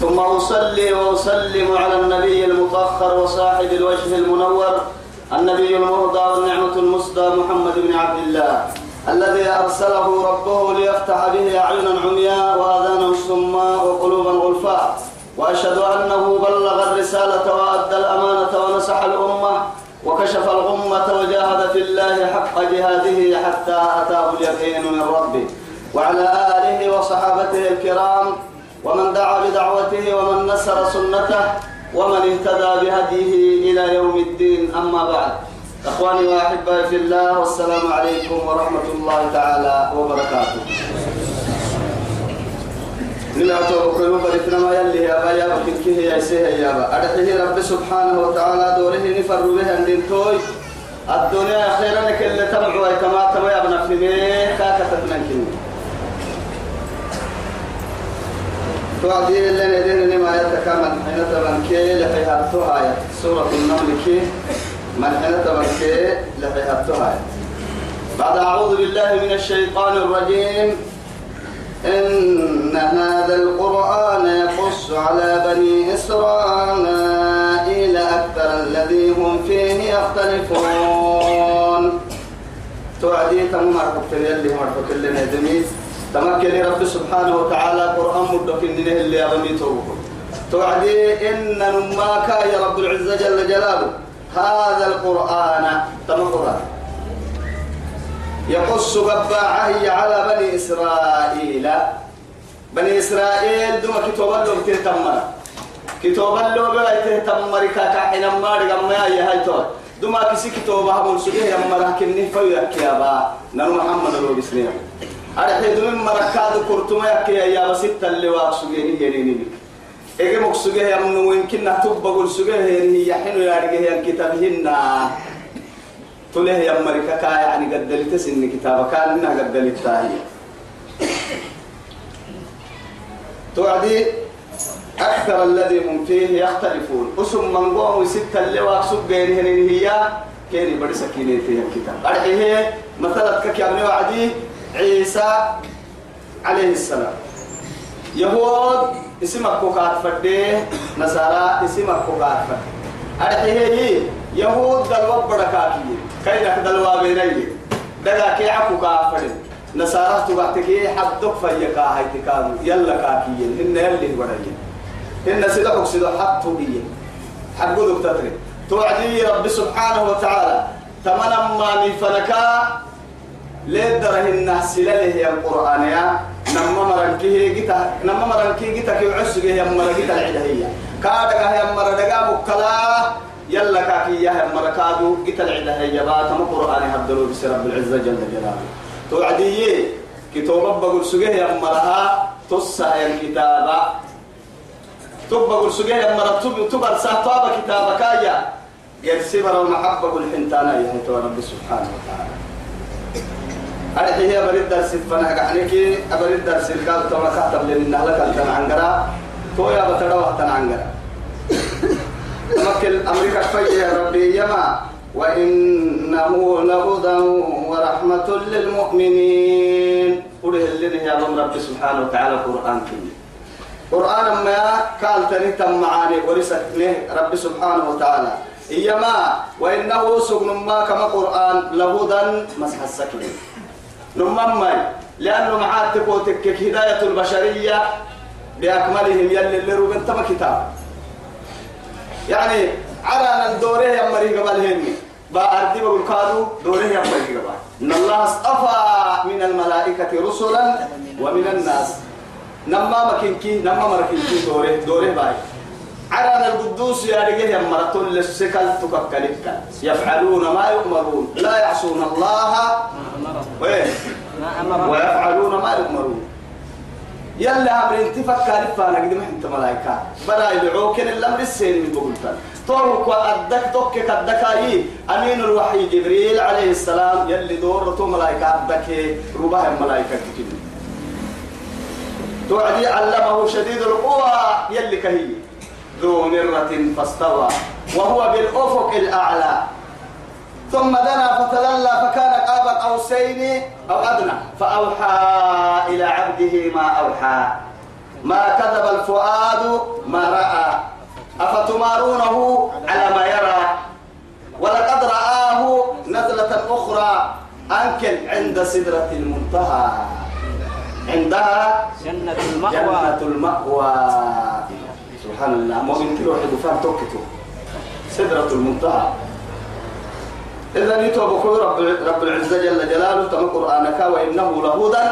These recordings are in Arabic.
ثم أصلي وأسلم على النبي المطهر وصاحب الوجه المنور النبي المهدى والنعمة المسدى محمد بن عبد الله الذي أرسله ربه ليفتح به أعينا عمياء وآذانا صماء وقلوبا غلفاء وأشهد أنه بلغ الرسالة وأدى الأمانة ونصح الأمة وكشف الغمة وجاهد في الله حق جهاده حتى أتاه اليقين من ربه وعلى آله وصحابته الكرام ومن دعا بدعوته ومن نصر سنته ومن اهتدى بهديه إلى يوم الدين. أما بعد أخواني وأحبائي في الله والسلام عليكم ورحمة الله تعالى وبركاته. لما توقعوا بريتنا ما يلي يا بكين كيه يا سيه يا با. أدحيه رب سبحانه وتعالى دوره نفر به أن توي الدنيا خيرا لك اللي تبعوا تما يا ابن في كاكا تتنكين توعدي اللي ندين ما يتكامل حين تبنكي لحيها التوهاية سورة النمل كي من حين تبنكي لحيها التوهاية بعد أعوذ بالله من الشيطان الرجيم إن هذا القرآن يقص على بني إسرائيل أكثر الذي هم فيه يختلفون توعدي تمام عرفت اللي مرفق اللي ندمي تمكن رب سبحانه وتعالى قرآن مدك إنه اللي أبمي توقف توعدي إن نماك يا رب العزة جل جلاله. هذا القرآن. تم قرآن يقص قباعه على بني إسرائيل. بني إسرائيل دوما كتوب اللو بتهتمر كتوب اللو بتهتمر كاكا حينما رقم يا هاي تور دوما كسي كتوبها من سجيه يمرا كني فيك يا با نرو محمد لو بسنيه أرحي دوم مركاد كرتما يك يا بسيط اللي واقسجيه يريني إيه مقصجيه يمنو يمكن نتوب بقول سجيه هي حلو يا رجيه كتابهن تله يا مريكا كا يعني قد دلت سن كتابك كان إنها قد دلت هي. توعدي أكثر الذي هم فيه يختلفون. أسم من قوم ستة اللي واقصد بينهن هي كيري بدي سكينة فيها الكتاب. أرحيه مثلا كك يا وعدي. عيسى عليه السلام. يهود اسمك كوكات فدي نصارى اسمك كوكات فدي أرحيه يهود دلوا بركاكي كيدك دلوا بيني؟ دقا كي عكو كافر نصارى تبعتكي حدك فيكا هاي تكادو يلا كاكيين إن يلي ورقين إن سيدك سيدك حطوا بيه حقو ذو تتري توعدي رب سبحانه وتعالى. تمنى ما من فنكا لدره الناس له يا القرآن يا؟ نما مرنكيه جتا نما مرنكيه جتا كي عسجه يا مرجتا العدهية كادك يا مرجا بكلا. يلا كاكي يا مركادو جتا العدهية بات ما قرآن هبدلوا بس رب العزة جل جلاله. توعدي كتاب بقول سجه يا مرها تصا يا الكتابة. تبقى سجه يا مرة تب تبقى ساتوابا كتابك يا. يرسمر المحبة الحنتانا يا رب سبحانه وتعالى. أرحي هي بريد درس فنا قعنيك أبريد درس الكاب تما كاتب لين نهلك أنت عنقرا. تو يا بترى وقت عنقرا. تمكن أمريكا فيا يا ربي يما وإنه لهدى ورحمة للمؤمنين. قوله اللي يا رب سبحانه وتعالى القرآن كله. قرآن ما قال تني معاني ورثت رب سبحانه وتعالى. إيما وإنه سجن ما كما قرآن لهدى مسح السكين. نمما لأنه معاد تكوتك هداية البشرية بأكملهم يلي اللي روبن تما كتاب. يعني على أن دوره يمري قبلهم. بأردي بقول كادو دوره يمري قبل. إن الله اصطفى من الملائكة رسلا ومن الناس. نما مكينكي نما مركينكي دوره دوره باي. على القدوس يا رجال يا مرتون للسكال تككلك. يفعلون ما يؤمرون. لا يعصون الله. ويفعلون ما يؤمرون. يلا أمر انت فكر فانا قد ما انت ملائكة بلا يدعوك الأمر السين من بقولتان توك وأدك توك كدك أي أمين الوحي جبريل عليه السلام. يلي دورته ملائكة أدك رباه الملائكة كتير. توعدي علمه شديد القوى. يلي كهي. ذو مرة فاستوى وهو بالأفق الأعلى. ثم دنا فتدلى فكان قاب قوسين أو أدنى فأوحى إلى عبده ما أوحى. ما كذب الفؤاد ما رأى. أفتمارونه على ما يرى؟ ولقد رآه نزلة أخرى أنكل عند سدرة المنتهى. عندها جنة المأوى. جنة المأوى. سبحان الله مؤمن كيلو حدو فان توكتو. سدرة المنتهى. إذا يتوب رب رب العزة جل جلاله تم قرآنك وإنه لهدى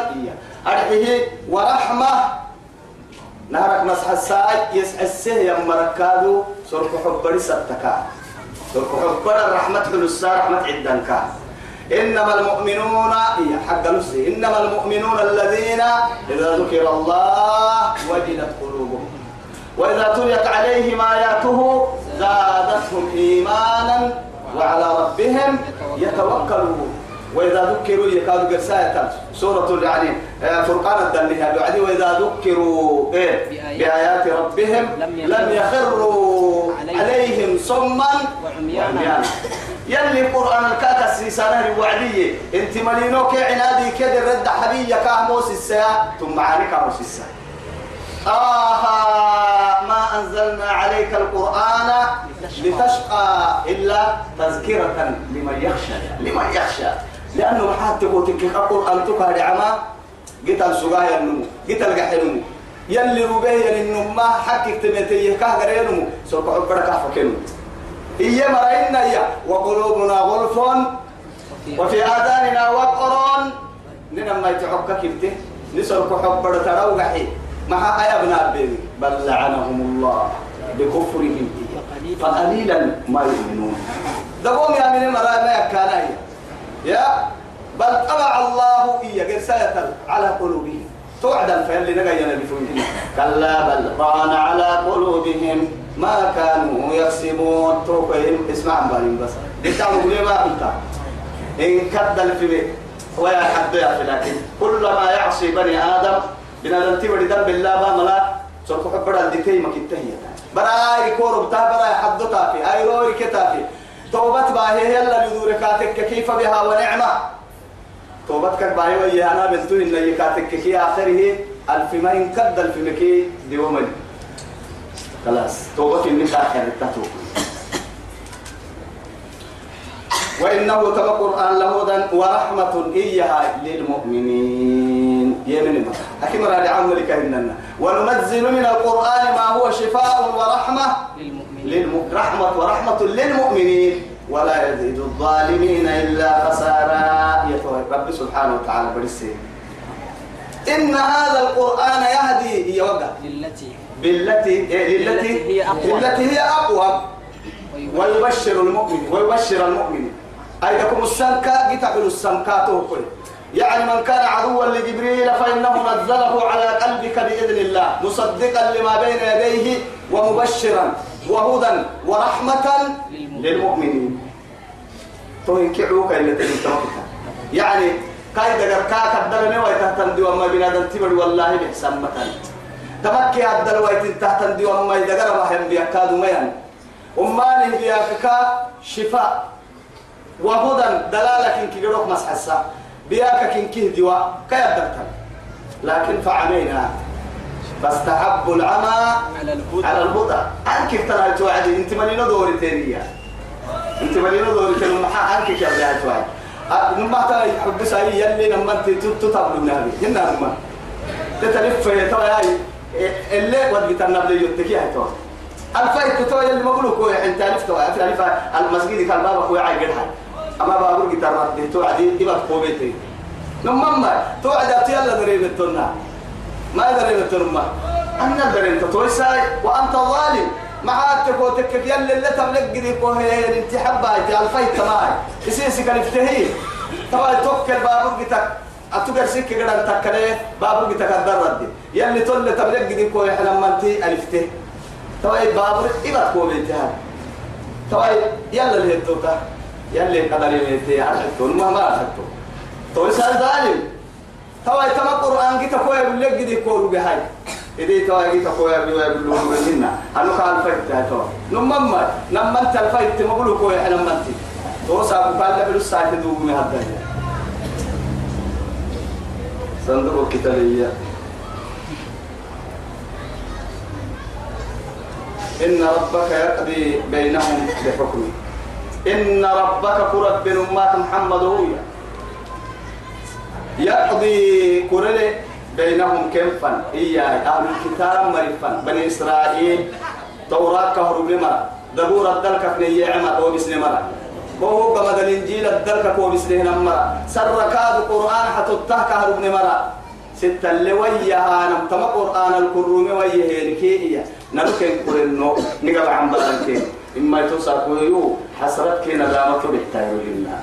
أرحيه ورحمة. نهرك مسح الساعة يسع السه مركادو سرق حب ستكا سرق حب الرحمة حلسا رحمة عدنكا إنما المؤمنون هي حق نفسي. إنما المؤمنون الذين إذا ذكر الله وجلت قلوبهم. وإذا تليت عليهم آياته زادتهم إيمانا وعلى ربهم يتوكلون. وإذا ذكروا يكادوا قرساية. سورة يعني فرقان الدنيا بعدي وإذا ذكروا إيه؟ بآيات ربهم لم يخروا عليهم. صما وعميانا. يلي قرآن الكاكا السيسانة الوعدية. انت ملينوك عنادي كده رد كاموس الساعة ثم معاني كاموس الساعة. آه ما أنزلنا عليك القرآن لتشقى إلا تذكرة لمن يخشى. لمن يخشى. لأنه حتى تقول تك القرآن تكاد عما قلت السجايا النمو قلت الجحيم يلي ربيه للنمو حكك تمتيه كهجر ينمو سوف أبرك أفكنو هي مرينا هي وقلوبنا غلف. وفي آذاننا وقر. ننما يتحقق كبته. نسرق حب تروحي مع يا ابن البيبي بل لعنهم الله بكفرهم. فقليلا ما يؤمنون. دقوم يا من المرأة ما يكانا يا بل طبع الله إيا قرساية على قلوبهم. توعدا فيلي نقينا بفوجنا كلا بل ران على قلوبهم. ما كانوا يكسبون. توقيهم اسمع بالين بس. انت عمو ما قلت إن كدل في بيت. ويا حد يا لكن. كلما يعصي بني آدم بنا ننتي بدي دم بالله ما ملا. سرق حبر الدكتي ما كنت هي. براي كورب تا براي حد تافي. أي روي كتافي. توبت باهي يلا لدوركاتك كيف بها ونعمة. توبتك باهي ويا أنا بنتو إن يكاتك كي آخره. ألف ما إن كد ألف مكي ديومن. خلاص. توبة إنك آخر التتوب وإنه تبقى قرآن لهدى ورحمة إياها للمؤمنين. يمن ما أكيد مراد عمل كهننا. وننزل من القرآن ما هو شفاء ورحمة للمؤمنين. للم... رحمة ورحمة للمؤمنين. ولا يزيد الظالمين إلا خسارا. رب سبحانه وتعالى برسي. إن هذا القرآن يهدي يوقع للتي بالتي إيه، للتي هي أقوى. التي هي أقوى. ويبشر المؤمن ويبشر المؤمن. أيدكم السمكة؟ قتعوا السمكات وكل يعني من كان عدوا لجبريل فإنه نزله على قلبك بإذن الله مصدقا لما بين يديه ومبشرا وهدى ورحمة للمؤمنين. توين كعوك اللي تنتوكتا يعني كاي دقر كاك الدلمي ويتهتم دي وما بنادم تبر والله بحسن مثلا تمكي الدل ويتهتم دي وما يدقر بهم بيكادوا ميان. أماني بياكك شفاء. وهدى دلالة إنك جروك مسحسا بياك كنكه دوا كيا دكتور لكن فعمينا فاستحبوا العمى على الهدى. على الهدى. أنك ترى توعدي. أنت مالينا دوري تانية. أنت مالينا دوري تانية. محا أنك كيا بها توعد نما ترى يحب ساي يلي نما أنت تتابع النبي هنا نما تتلف في ترى هاي. اللي ودي تنبلي يتكي هاي الفايت تو يلي ما بقولوا كوي أنت عرفت المسجد كان بابا كوي عاي قدها. أما بابا جيتار رد تو عدي يبقى كوبيتي نمما تو عدا يلا دريب التنا ما دريب التنا أنا دريب تويساي وأنت ظالم. ما تكو تكك يلي اللي تملك قدي كوهي انت حبها الفايت تماي. يسيسي كان افتهي طبعا توكل بابا جيتك أتوقع سكة قدر تكله بابو بتكدر ردي يلي تول تبلغ دي كوي حنا منتي ألفته توي بابو إبا بيتها توي يلا اللي هدوتا يلي قدر يميتي على حتون ما ما حتو توي سال ظالم توي تما قرآن كي تكوي بلغ دي كوي بهاي إذا توي كي تكوي بلغ بلغ مننا أنا قال فايت تو نمما نمما أنت الفايت مقولو كوي حنا منتي تو سابو قال لبلو ساعة دوغ من هذا صندوق الكتابية إن ربك يقضي بينهم بحكمه إن ربك كرب بن أمات محمد هو يقضي كرل بينهم كيفا إياه أهل الكتاب مرفا. بني إسرائيل توراة كهرب لمرة دبور الدلك في يعمى وبسن مرة وهو قمد الإنجيل الدلك وبسن مرة سر كاد قرآن حتى كهرب مرة ستة اللي وياها نم تما قرآن الكرومي وياه الكيئية نلقى قرنو نقل عن بدن إما يتوسع كويو حسرت كي ندامة بحتايو لله.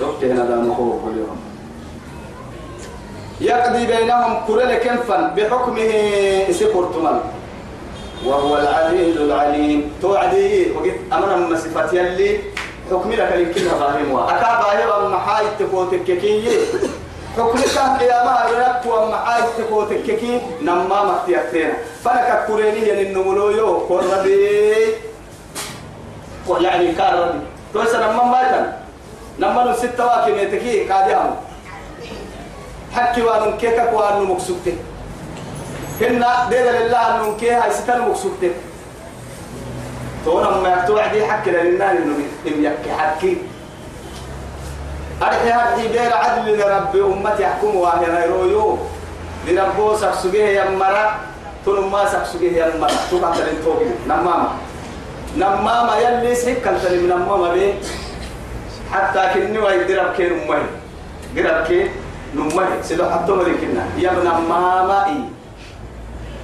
شفت هنا دامة هو كل يوم. يقضي بينهم كل كنفا بحكمه سكرتمل وهو العليل العليم. توعدي وقت أمر من صفات يلي حكمي لك يمكنها فاهمها أكا فاهمها محاي تكوتك كي حكمك يا ما رب ومحاي تكوتك كي نما مختياتين فلك كوريني ين النمولو يو كوربي يعني كاربي تويس نما مايتن. نما ستة واكي ميتكي قادهم حكي وانو كيكك وانو مكسوكتك كنا دير لله انو كي هاي ستة مكسوكتك تونا ما يكتوع حكي لله انه يحكي حكي. أرحي هذه غير عدل لرب أمتي يحكم وهي رويو لربو سكسوجيه يا مرا تنم ما سكسوجيه يا مرا تبع تلين توبي. نماما. نماما يلي سيك كان تلين نماما بي. حتى كني ويدرب كين أمي درب كين نمي سلو حتى ما كنا. يا ابن ماما إي.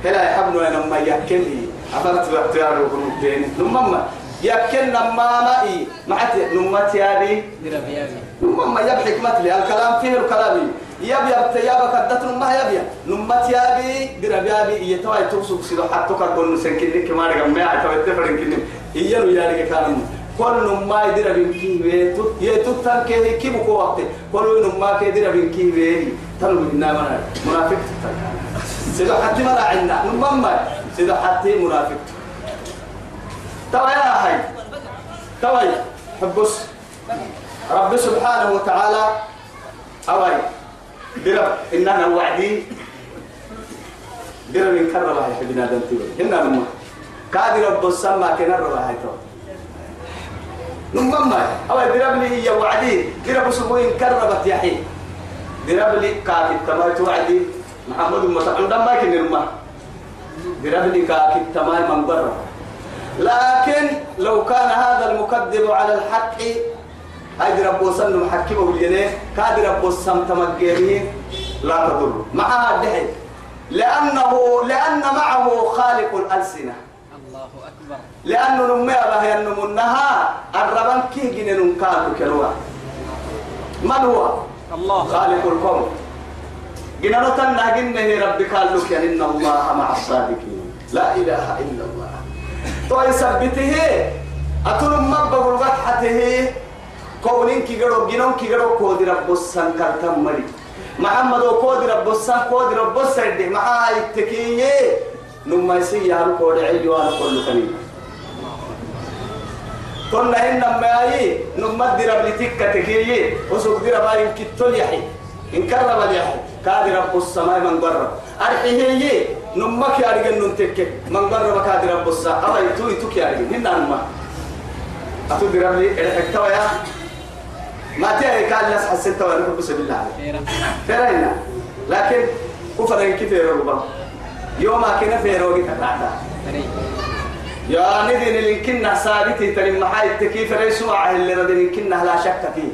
هلا يحبنا نما يكلي أفرت بختيار وكنتين نماما. يكن نماما إي معت نمتي هذه درب يابي نمما يب حكمة لي. الكلام فيه الكلام. يب يب تياب كدت. نمما يب يب نمت يابي درب يابي يتوى يتوسك سيدو. حتى كربون نسنكين لك ما رجع ما يعتبر تفرن كنم يلو يالك كانوا كل نمما يدرب يمكن ويتو يتو تان كه كي بكو وقت كل نمما كه يدرب يمكن ويه تنو بنا منا منافق. تتكلم سيدو حتى ما عندنا نمما سيدو حتى منافق. توا يا هاي توا حبس. رب سبحانه وتعالى أوي درب إننا وعدي درب إن كرر الله بنادم تقول. هنا نما كاد رب السما كنا رب هاي تو نما أوي درب لي يا وعدي درب سبوي إن كربت يا حي. درب لي كاتب تما توعدي محمد متعند ما كنا نما درب لي كاتب تما من لكن لو كان هذا المكذب على الحق هاي رب وسلم محكمه بالجنة كاد رب وسلم تمجرين لا تضر. معها الدحي لأنه لأن معه خالق الألسنة. الله أكبر. لأنه نمي الله ينمونها الربان كي جنن كانوا كلوا. من هو؟ الله. خالق الكون جنن تنه جنة ربك قال لك إن الله مع الصادقين. لا إله إلا الله. تو يثبته أتون ما بقول فتحته كونين كي جرو جنون كي جرو كود رب السن كرتم مري. محمد كود رب السن كود رب السن دي مع التكية نما يسي يا كود عيد وأنا كل كني كنا هنا ما يي نما درب لتك تكية وسوق درب باين كتول يحي. إن كرب يحي كاد رب السماء من برا أرحيه يي نما كي أرجع ننتك. من برا كاد رب السماء أما يتوي توكي أرجع هنا نما أتو درب لي الحكتوا يا؟ ما تيجي قال الناس حسنت وأنا بس بالله خيرا فرينا لكن كفر كيف يربا يوم كنا في كذا فري يا ندين اللي كنا ثابتي تلم محاي التكيف ريسوا اللي ردين كنا لا شك فيه.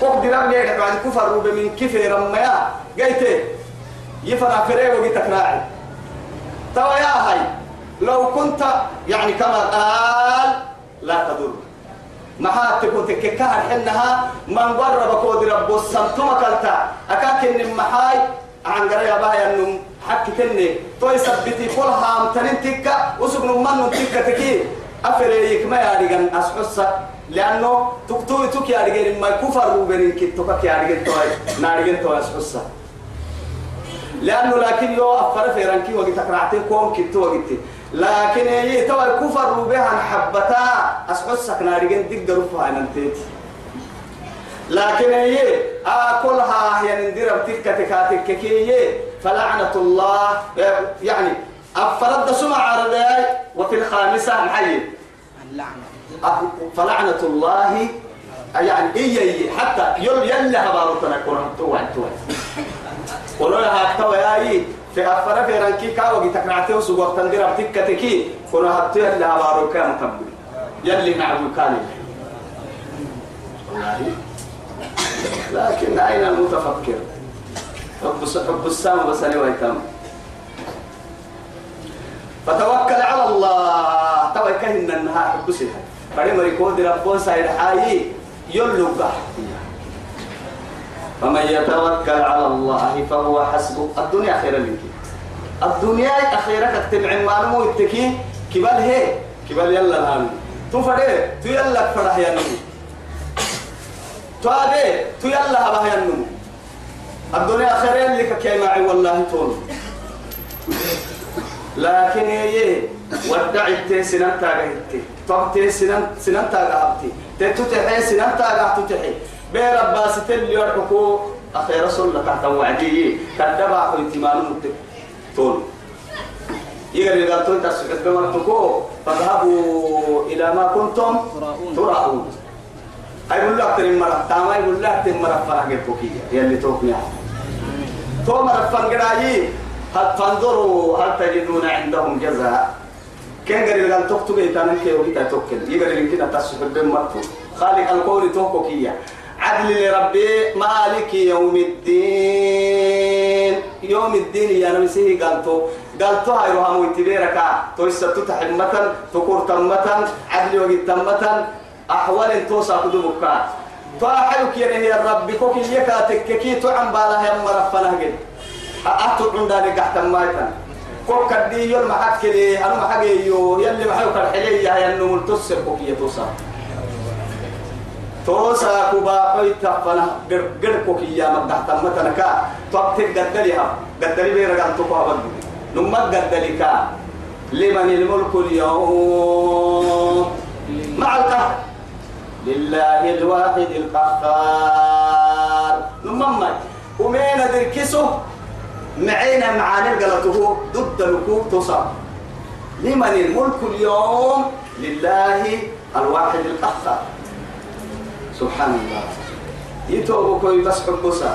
قف درام ليه بعد كفر روب من كيف رميا. قلت يفرع فري وقت تكراعي. توا يا هاي لو كنت يعني كما قال لا تضر. محات تكون تككها حنها من قرب كود رب السمتم كلتا. أكاكن محاي عن قرية بايا النم حكي كني تو يثبتي كل هام تكا وسبن من تكا تكي. أفريك ما يارجن أسحسا لأنه تكتوي تك يارجن ما كفر وبين كتوك يارجن توي نارجن توي أسحسا لأنه لكن يو أفر في رانكي وقت تقرأتي كون كتو وقت. لكن هي تو الكفر بها حبتا أسحسك نارجن تقدروا فيها ننتهي لكن هي أكلها هي ندير بتلك تكاتك كي فلعنة الله يعني أفرد سمع عرضي وفي الخامسة محيي اللعنة. فلعنة الله يعني إيه إيه حتى يل يلا هبارتنا كون تو تو ولو لها تو ياي في أفر في رانكي كاو جي تكرعته وسوق تندير بتلك تكي كون هتو يلا هبارو كام تبدي يلي معبو كالي لكن أين المتفكر حب حب السام بس ويتم فتوكل على الله توكل إن النهار حب سها فري مريكود ربون ساير حاي يلقى فمن يتوكل على الله فهو حسبه. الدنيا خير منك. الدنيا أخيرا تتبع معلومه التكي كبال هي. كبال يلا نعم تفرق تيلا فرح يا نبي توابي تو يلا هبا ينمو الدنيا خيرين لك كيما والله تون. لكن هي ودع التسنان تاغيتي طب تسنان سنان تاغابتي تتتحي سنان تاغا باس تلي يرحكو. أخير رسول الله تحت وعدي. كدبا خويتي مالو تون. يقول لك تون تسكت بمرتكو فاذهبوا إلى ما كنتم تراؤون. أي يقول لك ترى مرة تاما يقول لك ترى مرة فرح جبوكية يلي توكني تو مرة فنقراي هل تنظروا هل تجدون عندهم جزاء؟ كان قال لك تكتب إيتانا كي وقتا توكل. يقول لك بين مرتو خالق القول توكوكية عدل لربي مالك يوم الدين. يوم الدين يا نمسيه قالتو قالتو هاي روها مويتبيرك تو يستو تحمة تكور تمة عدل وقت تمة أحوال توسع قدومك فأحلك يا هي الرب كوكي يكا تككي تعم بالها يا مرفنا جد أتو عند ذلك أحتم مايتا كوك دي يوم محك كلي أنا محك يو يلي محيوك الحلية يا النمو تصر كوكي توسع. توسع كوبا قيتا فنا قر قر كوكي يا مدح تمتنا كا توقتك قدلها قدلي بيرجع تقوى بدي نمك قدلك لمن الملك اليوم. مع القهر. لله الواحد القهار. نمما ومين دركسه معينا معانا قلته ضد الوقوف تصاب لمن الملك اليوم. لله الواحد القهار. سبحان الله. يتوبوا كوي بس حبسا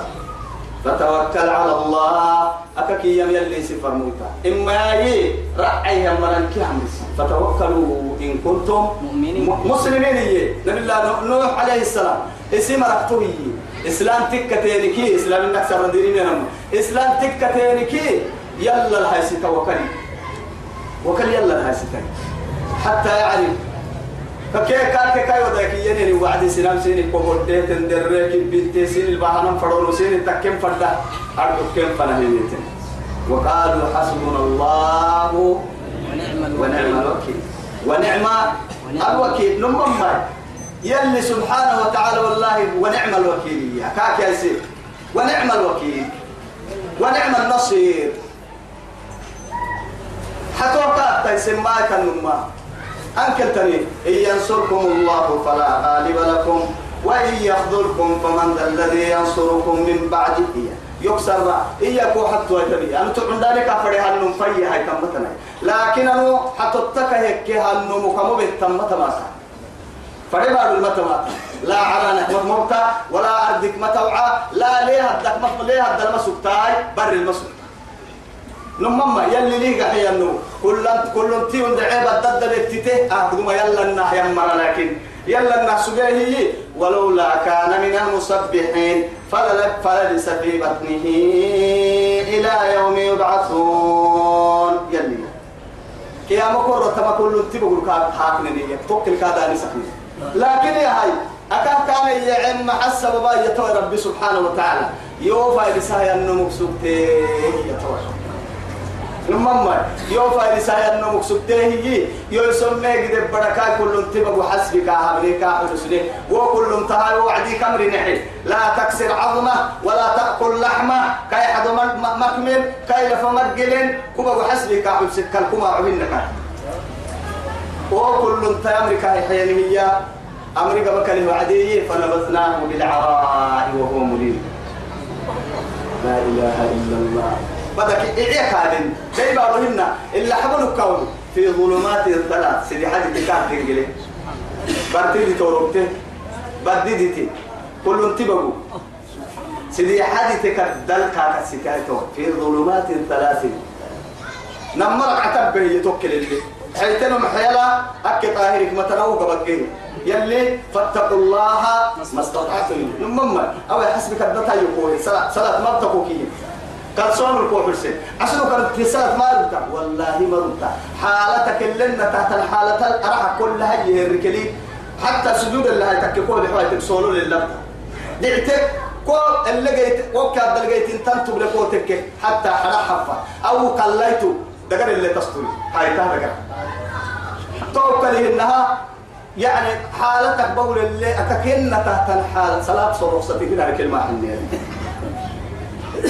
فتوكل على الله. أكاكي يم يلي سفر موتا. إما يي رأي مران كامس فتوكلوا إن كنتم مؤمنين. مسلمين يي. نبي الله نوح عليه السلام. اسم ركتوه يي إسلام تكتينكي إسلام إنك سردينين نم إسلام تكتينكي يلا الهايسي توكلي وكل يلا الهايسي حتى يعرف فكي كان كي كاي وداك يني وعد سلام سيني كوبول ده تندرك بنت سين البحرم فرون سين تكم فردا. أرجو كم فنهيتين وقالوا حسبنا الله ونعم الوكيل. ونعم الوكيل. نمم يلي سبحانه وتعالى والله ونعم الوكيل يا كاك يا سيد. ونعم الوكيل. ونعم النصير. حتوقع تيسماك النما أنكلتني إن ينصركم الله فلا غالب لكم وإن يخذلكم فمن ذا الذي ينصركم من بعده يكسر إياكو حتى يتبي. أنا تعند ذلك فريها النم في هاي تمتنا. لكن أنا حتى تكهك هالنم كم بتمت ماسا فريبا المتمات لا على نحمة موتى ولا أردك متوعى لا ليه هدك مطلع ليه هدك المسوكتاي بر المسوك نمما يلي ليه قحيا النو. كل كل تيون دعيب الدد بتته أهدم يلا النح يمر لكن. يلا النح سجيه ولولا كان من المسبحين فللب فلبس في بطنه إلى يوم يبعثون. يلي. كيا مكر تما كل تبغى كاد حاكنني توكل كاد أنا سكني لكن يا هاي أكان كان يعم حسب با يتوى ربي سبحانه وتعالى. يوفى لسايا النمك سبته يتوى. نمما يوفى لسايا النمك سبته يو يسمى قد بركا كل انتبه حسبك. أمريكا حدثني وكل انتهى وعدي كمر نحي. لا تكسر عظمة ولا تأكل لحمة. كي حد مكمل. كي لفمرقل كما حسبك. حدثك كما عبنك وكل أمريكا حياني هي. أمريكا بكله وعديه فنبذناه بالعراء وهو مليم. لا إله إلا الله. بدك إيه كادن؟ كيف أروهن إلا حبل الكون في ظلمات الثلاث سيدي حد تكاد تنقله برتدي توروبته بددتي كل انتبهوا سيدي حد تكدل كاكا سكايتو في ظلمات ثلاث نمرك عتبه يتوكل اللي. حيتنا محيلا. أكي طاهرك متنوق بقيه يلي فاتقوا الله ما استطعتم. نمما أو حسبك الدتا يقول. صلاة صلاة ما بتقوكي قال صوم الكوفر سن عشان كانت صلاة ما ربطة والله ما ربطة حالتك اللي تحت الحالة أراح كلها يهركلي حتى سجود الله تككوا بحواية تسولوا لله. دعتك كو اللي جيت وكاد لقيت تنتو بلقوتك حتى حرا حفا أو قليتو دقر اللي تستوري هاي تهرقا توكل إنها يعني حالتك بقول اللي أتكن تحت الحالة. صلاة صروف ستكين على كلمة حنية.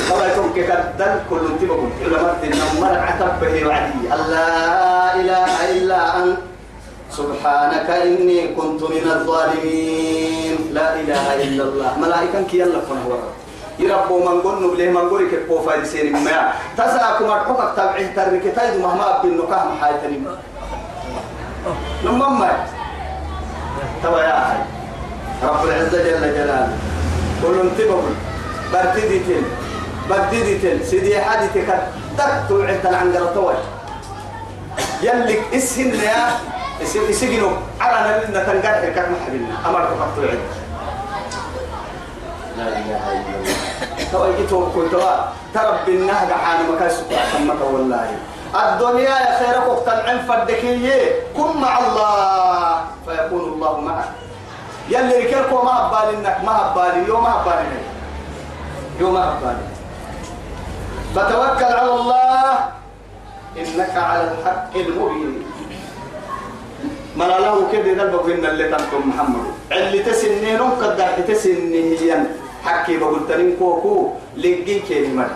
طبعا كدل كل انتبه إلى مرد النمر عتب به وعدي. لا إله إلا أنت. سبحانك إني كنت من الظالمين. لا إله إلا الله. ملائكة كي يلا هو يربو من قلنا بليه من قولي كيف فايد سيري ما تساكم أرحوك تبعيه ترك تايد مهما أبن نكاه محايتني نمما توا يا أخي. رب العزة جل جلاله. كل انتبه برددتين برددتين سيدي حديثك تكتو عند العنقرة توي يلك اسهن يا اسجنوا على نبينا تنقل حكاك محبنا أمرك فقطو عند لا إله إلا الله. توا جيتوا كنتوا ترب النهج حان مكان سبحانك والله. الدنيا يا خيرك وقتل عن فدكية كن مع الله. فيكون الله معك. يلي ركلكو ما هبالي إنك ما هبالي. يوم ما هبالي. يوم ما هبالي. فتوكل على الله إنك على الحق المبين. ما له كده قلبك إن اللي تنكم محمد. اللي تسنين قد تسنين حكي بقول تنين كوكو لقي كلمة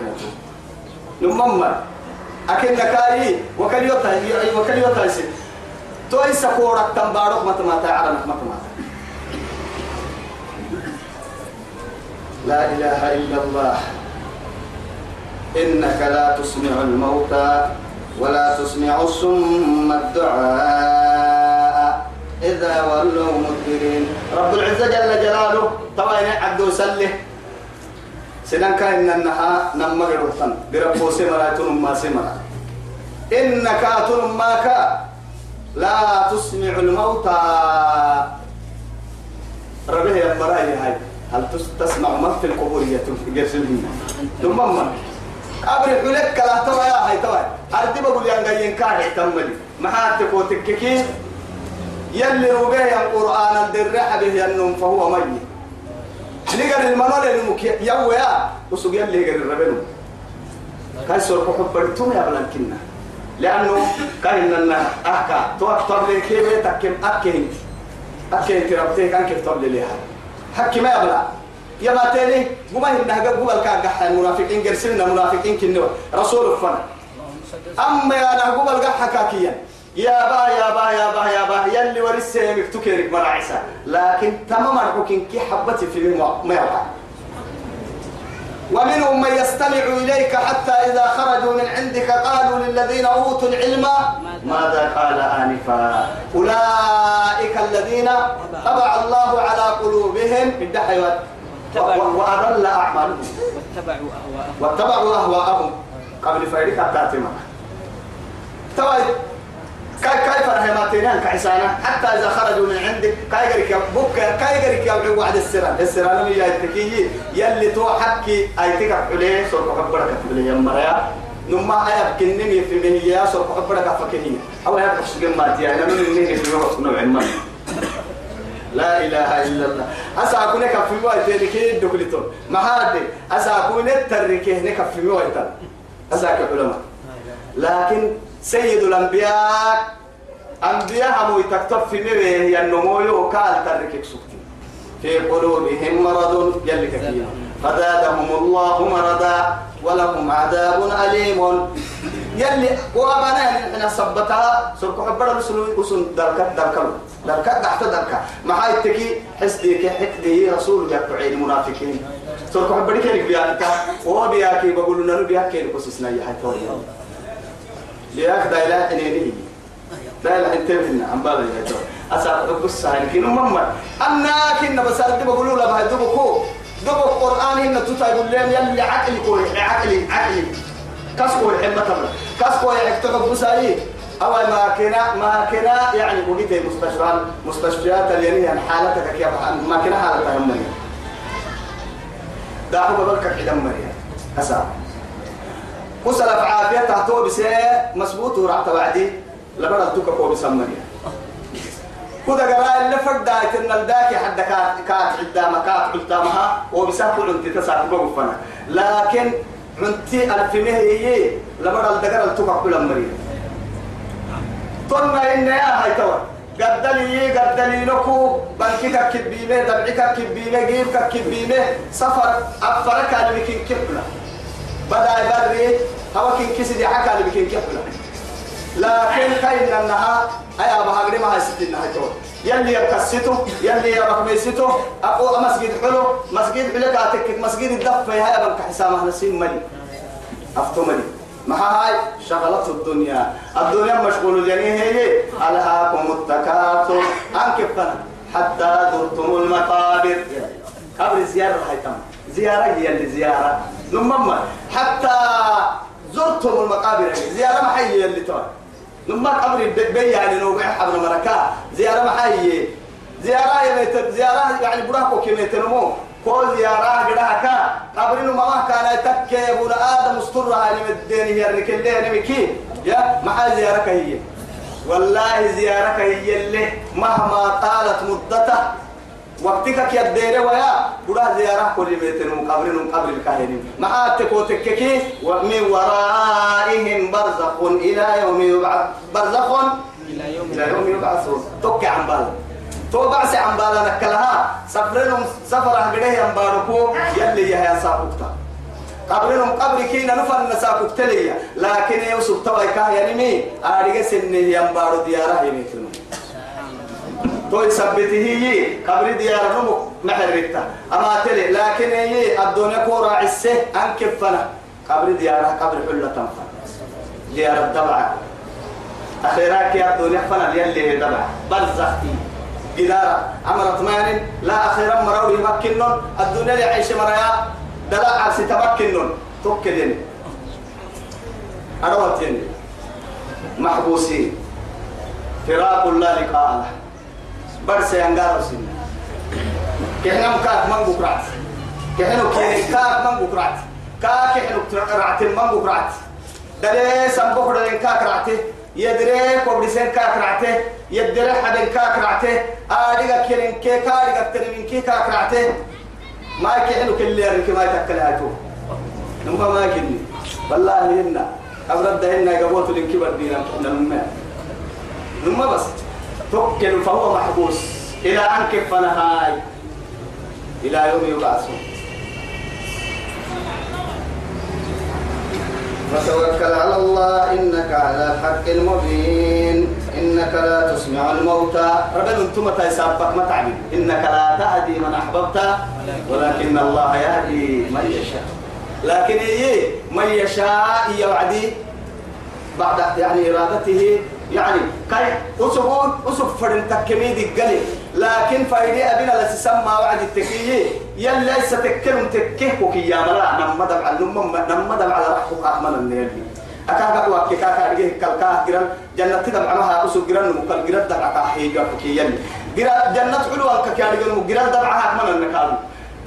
نمما أكن كاي وكل يوتا وكل يوتا يسي توي سكورك تنبارك على متى متى لا إله إلا الله. إنك لا تسمع الموتى ولا تسمع الصم الدعاء. إذا ولوا مدبرين. رب العزة جل جلاله طبعا عبد سله. سنان كان إنها نما غيرتن بربو سمرا ما سمرا. إنك أتنم ماك لا تسمع الموتى. ربه يا هاي. هل تسمع ما في القبور يرسلين ثم ما. أبري حلك لا توا يا هاي توا أردي بقول يا جايين كاره تملي ما حتى كوتككين يلي ربيه القرآن الدرع به ينم فهو ميت. نقر المنول المك يويا وسوق يلي قر الربنو كاي سور حب برتم يا بلانكنا لأنه كاين لنا أحكا تو أكتر لي كيف تكيم أكين أكين تربتي كان كيف تبلي ليها. حكي ما يبلا يا تاني قوما هنا قبل كان قحا المنافقين قرسلنا منافقين كنوا. رسول فنا أما يا أنا قبل قحا كاكيا. يا با يا با يا با يا با. يلي ورسه مكتوكيرك مراعسة لكن تمام الحكم كي حبتي في ما يوقع ومنهم من يستمع إليك حتى إذا خرجوا من عندك قالوا للذين أوتوا العلم ماذا قال آنفا؟ أولئك الذين طبع الله على قلوبهم. الدحيوات وأضل أعمالهم. واتبعوا أهواءهم. واتبعوا أهواءهم. قبل فيرك التاتمة طيب كيف رحمتنا كحسانا حتى إذا خرجوا من عندك كايجرك بك كايجرك يا وعد السران. السران من يتكي يلي تو حكي أيتك عليه سرق كبرك تبلي يا مريا. نما أيا كنني في من يا سرق كبرك فكهي أو يا بس جمعتي أنا من اللي في الوقت نوع ما. لا إله إلا الله. أسا أكون كفي مويتين كي دكلتون ما هذا أسا أكون التركه نكفي مويتين أسا كعلماء لكن سيد الأنبياء أنبياء هم يتكتب في مبيه ينمو يوكال تركك سكتي في قلوبهم مرض يلي كثير فزادهم الله مرضا ولهم عذاب أليم. يلي وأبنا إحنا صبتها سرق حبر رسول وسن دركة دركة. دركة تحت دركة. ما هاي تكي حسدي حكدي رسول يقطع المنافقين سرق حبر كيف بياتك وهو بياكي بقول لنا بياكي لقصصنا يا حي توري لياك دا إله إنيني لا لا انتبهنا عم بالي يا جو أسا بس هاي كنا مما أنا كنا بس أنت بقولوا له بهاي دبكو دبك قرآن إن تتا يقول لهم يلي عقلي كوي. عقلي عقلي. كسكو الحمة تمر كسكو يكتب بساي أو ما كنا ما كنا يعني بقيت مستشفى مستشفيات اللي هي حالتك كيف؟ ما كنا حالتها هم داحو ببلك حدم مريم أسا وصل عافية تحتو بس مسبوط ورعت وعدي لبرد توك كو بسمريا كودا قراء اللي فرد دايت إن الداكي حد كات كات عدامة كات قلتامها وبساكو انت لكن عنتي الفينيه هي لبرد الدقر التوك كل مريا طلنا إن يا هاي توا قدلي قدلي لكو بنكك كبيمة دبعك كبيمة جيبك كبيمة سفر أفرك على بكين كبلا بدأ يبري هوا كين كسي حكى على بكين كبلا لكن كاين انها أي أبا هاغري ما هيستين نها تو يلي يكسيتو يلي يبقى ميسيتو اقو مسجد حلو مسجد حلو كاتك مسجد الدفة هاي ابا نسيم ملي. أفتو ملي. ما هاي شغلت الدنيا. الدنيا مشغول يعني هي ألهاكم التكاثر أنك فنا حتى زرتم المقابر. قبر زيارة هاي تم. زيارة هي اللي زيارة. نمما حتى زرتم المقابر. زيارة ما هي اللي تم نما قبر بي يعني نوبع حبل مركا. زيارة هي زيارة يا زيارة يعني براكو كميتنمو كل زيارة قدها قبر ما كان يتكي ابن آدم استرها لمدين هي الركلين مكي. يا مع زيارة هي والله زيارة هي اللي مهما طالت مدته وقتك يا الدير ويا؟ بدا زيارة كل ميتين قبر قبر الكاهنين مع تكوتككي ومن ورائهم برزخ إلى يوم يبعث. برزخ؟ إلى يوم إلى يوم يبعثون. توكي عن بالك تو بعسي عن بالا نكلها سفرهم سفر أهجره ينباركو يلي يا ساقوكتا قبرهم قبر كينا نفر تليا لكن يوسف توي كاه ينمي آرغة سنه ينبارو ديارة يميتنو تو يثبته هي قبر ديارة نمو محرقتا أما تلي لكن هي الدنيا كورا عسه أنكفنا قبر ديارة قبر حلة تنفر ديارة دبعة أخيراك يا الدنيا فنا يلي هي دبعة برزختي جدارا عمرت مان لا أخيرا مرور يمكنون. الدنيا اللي عيش مرايا. دلا عرسي تمكنون. توكلين أروتين محبوسين. فراق لا لقاء له برس ينقارو سنة كهنم كاك من بكرات كهنو كاك من بكرات كاك كهنو كرات من بكرات دلي سنبوك دلين كاك راتي يدري كوبريسين كاكرعته يدري حدن كاكرعته آديك كيرين كي كاريك ترمين كي كاكرعته ما يكحلو كل يرك ما يتكل هاتو نما ما كني والله هنا أبرد هنا قبوت لنكبر دينا نما بس توكل فهو محبوس. إلى أن كفنا هاي إلى يوم يبعثون. وتوكل على الله إنك على الحق المبين إنك لا تسمع الموتى. ربنا أنتم تيسابك ما تعمل. إنك لا تهدي من أحببت. ولكن الله يهدي من يشاء. لكن إيه؟ من يشاء يوعدي. بعد يعني إرادته. يعني كاي أسبون أسب فرن تكميد الجلي لكن فايدة أبينا لسسمى وعد التكية يلا ستكلم تكيه وكي يا مرا نما دم على نما دم على رحمك أحمد النيل أكاك وكي كاكا رجيه كالكا جران جنة تدم عمها أسب جران مكال جران دم عكا حيجا وكي يلي. جران جنة علو أنك كان جران جران دم أحمد النكال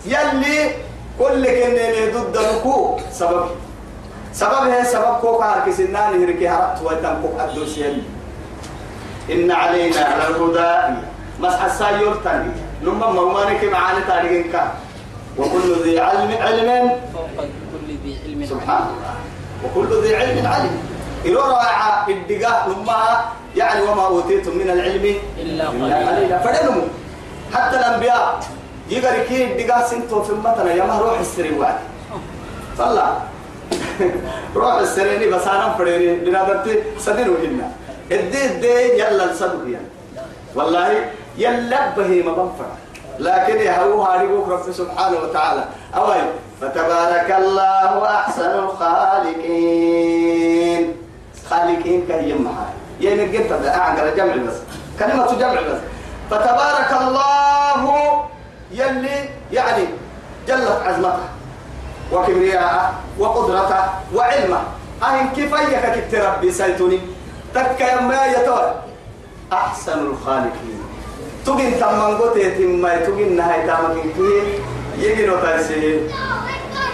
يلي كل كنين ضد نكو. سبب. سبب هي سبب كوكا هركسنان هركي هرت ويتم كوك الدوسيل إن علينا على الهدى. مسح السايور تاني لما مرمانك معاني تاريخ كان وكل ذي علم علم. فوق كل ذي علم سبحان الله. وكل ذي علم علم. إلو رائعة الدقاء لما يعني وما أوتيتم من العلم إلا قليلا. فدنموا حتى الأنبياء يقري كي الدقاء سنتو في المتنة يا ما روح السري وعد صلى. روح السريني بس أنا فريني بنادرتي سدين وهنا الدي الدي يلا الصدق يعني. والله يلا بهي ما بنفع لكن يا هو هاريبوك رب سبحانه وتعالى. أوي. فتبارك الله أحسن الخالقين. خالقين كهي معاي. يعني قلت أعقل جمع بس. كلمة جمع بس. فتبارك الله يلي يعني جلت عزمته وكبرياءه وقدرته وعلمه. أهن كيف أيك كنت ربي سيتوني؟ تكا يما يتوى. أحسن الخالقين. تجين تمن قتي تما تجين نهاية تامك كي يجي نتايسي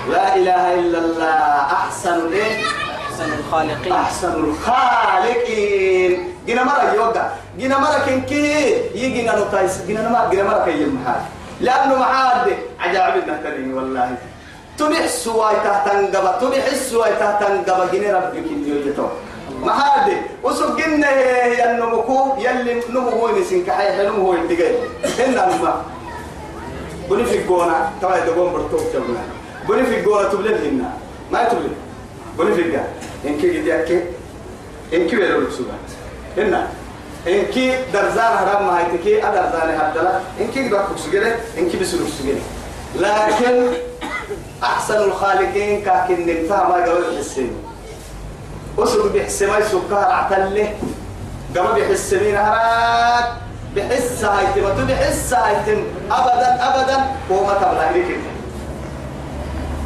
لا إله إلا الله. أحسن إيه؟ أحسن الخالقين. أحسن الخالقين. جينا مرة يوقع جينا مرة كنكي. يجينا نتايس. جينا مرة جينا مرة كي يمحال. لأنه معاد. عجائب النهترين والله. تبح سواي تهتنقب تبح سواي تهتنقب جينا ربك اللي يتوى محاد وسوق جنة هي النمكو يلي نمو نسين كحي حلو هو يدقي هنا نما. بني في الجونة. ترى يدقون برتوك جبنا بني في الجونة تبلد هنا ما تبلد بني في الجونة إنك يديك إنك بيلو السبا هنا. إنك درزان هرم ما هيتكي أدرزان هبدلا إنك يدقون سجلة إنك بسلوك سجلة لكن أحسن الخالقين كاكن نمتها ما قبل الحسين وسوق بحسمي سكر عتله قام بحسمين هراك بحس هايتم تو بحس هايتم ابدا ابدا. وما تبلغ لك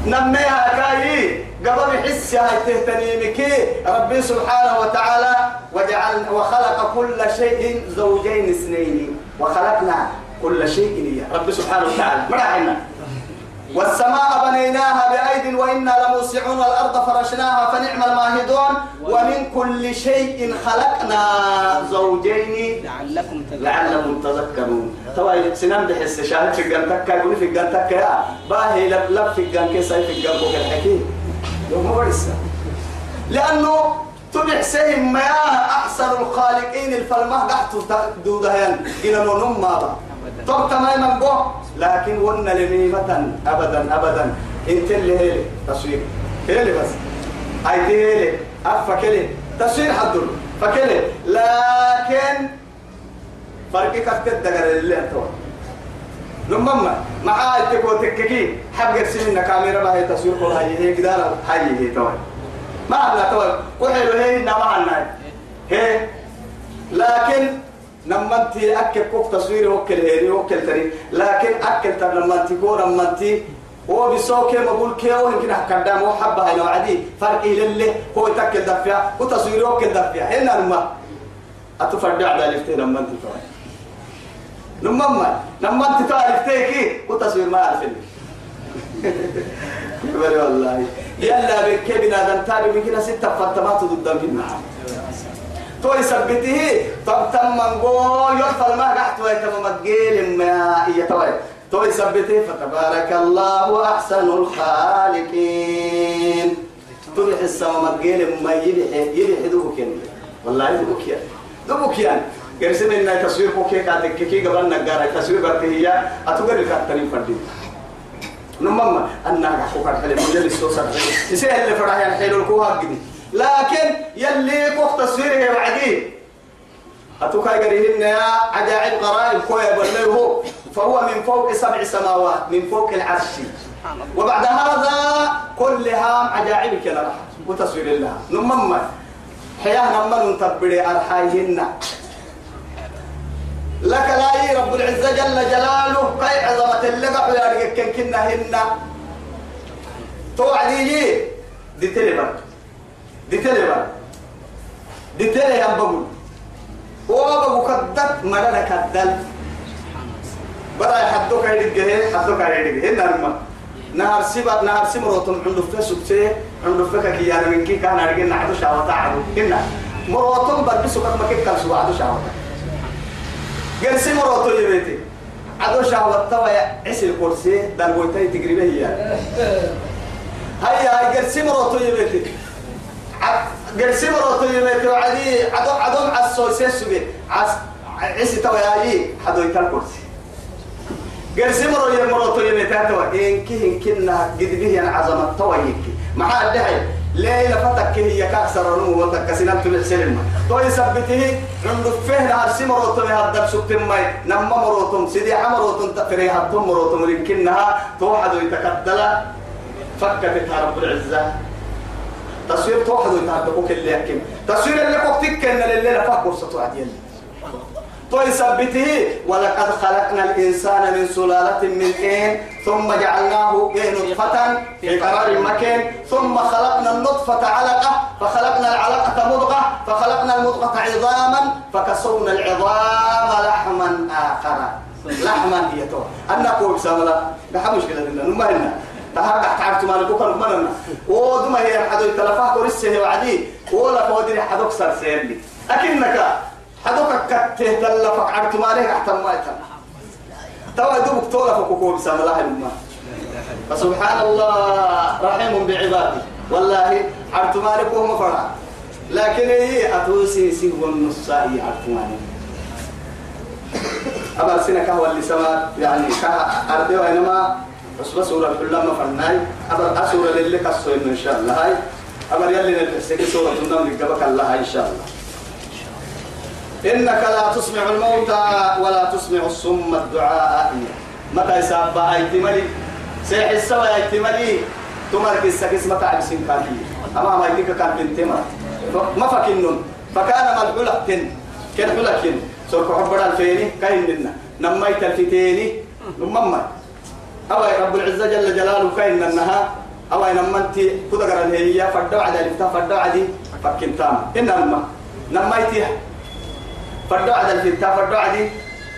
نميها كاي. قام بحس هايته تنيمك ربي سبحانه وتعالى وجعل وخلق كل شيء زوجين اثنين. وخلقنا كل شيء يا ربي سبحانه وتعالى. مرحنا والسماء بنيناها بأيد وإنا لموسعون والأرض فرشناها فنعم الماهدون ومن كل شيء خلقنا زوجين لعلكم تذكرون. لعلهم تذكرون. توا سنان بحس شاهد في الجنتك يقول في الجنتك يا باهي لب لب في الجن كيسا في بوك الحكيم. يوم برسا لأنه تبع سهم ما أحسن الخالقين الفلمة قحت دودهين قلنا نم ما طب تماما بو لكن ون لميمة. أبدا أبدا. إنت اللي هيلي. تصوير. هيلي بس. دي هيلي. أفكلي تصوير حدل فكلي لكن فرقك تدقر اللي أنتوا لما مع تكو تككي. حب قرسمنا كاميرا ما هي تصوير. كل هاي هي قدار هاي هي توي ما عندنا توي وحلو هي. نما عنا هي. لكن لما انت أكل كوك تصوير وكل هيري وكل تري. لكن أكل تر لما انت كو لما انت هو بيسوك ما كي هو يمكن قدام. هو حبة هنا عادي فرق لله هو يتكل دفع. وتصوير وكل دفع. هنا لما أتفرد على الافتين لما انت توي لما ما لما انت تعرف تيكي وتصوير ما عارف والله. يلا بكبنا دم تابي من كده ستة فتمات ضد النعم تو يثبته طب تم جو يرفع ما قحت ويتم مدقيل ما يتوي تو يثبته فتبارك الله أحسن الخالقين. تبح السما مدقيل ما يبح يبح دوبك والله دوبك يعني دوبك يعني قرسم إن تصوير كوكي كاتك كي قبل نجارة تصوير برتهية أتوقع الكاترين فردين نمما أنا حقوق الحلم مجلس سوسر يسهل اللي فرح يعني حلو الكوها قدي لكن يلي كوك تصويره بعدين أتوكا قريهن يا عجائب غرائب كويا هو فهو من فوق سبع سماوات من فوق العرش. وبعد هذا كلها عجائب كلا. وتصوير الله. نمما حياة نمن نتبري أرحايهن. لك لا رب العزة جل جلاله. كي عظمة اللقح يا رجل هن توعدي دي تلبا دي تلبا دي تلبا يا بقول وابو كدت مرنا كدل برا حدوك يدقه حدوك يدقه هنا نما. نهار سبا نهار سمروتم عنده فسوك سي عنده فكك يا من كي كان ارجع نعدو شاوتا عدو. هنا. مروتم بلبسوا كما كيف كان سوا عدو شاوتا قال سمرو تو يبيتي عدو شهوة توا عسل كرسي دلويتي تقريبا هي. هيا هاي قال سمرو تو يبيتي قال سمرو تو يبيتي وعدي عدو عدو مع السوسيس سوي عس عسي توا ياي حدو يتال كرسي قال سمرو يمرو تو يبيتي توا إن كهن كنا قد به عظمة توا يكي مع الدهي ليلة فتك هي كأكثر نمو وتك سنان تبع سلمة تو يثبته عند فهنا هرسي مروتم هدب سبتم ماي نما مروتم سيدي عمروتم تفري هدتم مروتم لكنها توحد يتكدل فكتتها رب العزة تصوير توحد يتهدقوك اللي يحكم. تصوير اللي قوتك ان الليلة فاكور ستوعد ويثبته ولقد خلقنا الإنسان من سلالة من طين ثم جعلناه نطفة في قرار مكين. ثم خلقنا النطفة علقة فخلقنا العلقة مضغة فخلقنا المضغة عظاما فكسونا العظام لحما آخر. لحما هي تو أنا كوب ساملا ده مشكلة لنا. نما تهرب تعرف ما نقول كم مرنا ودما هي حدو تلفاه كورسه وعدي. ولا فودي حدوك صار سيرلي أكنك حدوك كته تلفك عرت مالك أحتم ما يتم. توا دوبك تولا فكوكو بسم الله الما فسبحان الله رحيم بعباده والله عرت مالك وهم فرع لكن هي أتوسي سي والنصائي عرت مالك. أبا سنة كهو اللي سما يعني كأردو إنما بس سورة الحلم فرناي أبا أسورة للي كسو إن شاء الله. هاي أبا يلي نلبسك سورة النمل قبك الله إن شاء الله. إنك لا تسمع الموتى ولا تسمع الصم الدعاء. متى يسابع ايتمالي سيح السوى ايتمالي تمرك السكس متى عبسين كافي أما ما يديك كان بنتما ما. فكنن. فكان ملحولة كن. كن حولة كن. سوف حبنا الفيني كاين لنا نميت الفتيني. نمما أو رب العزة جل جلاله كاين لنها أو نمنتي كذا قرن هي فدوا عدي لفتها فدوا عدي فكنتام إنما نميتيها فردو عدل الفتاة فردو عدي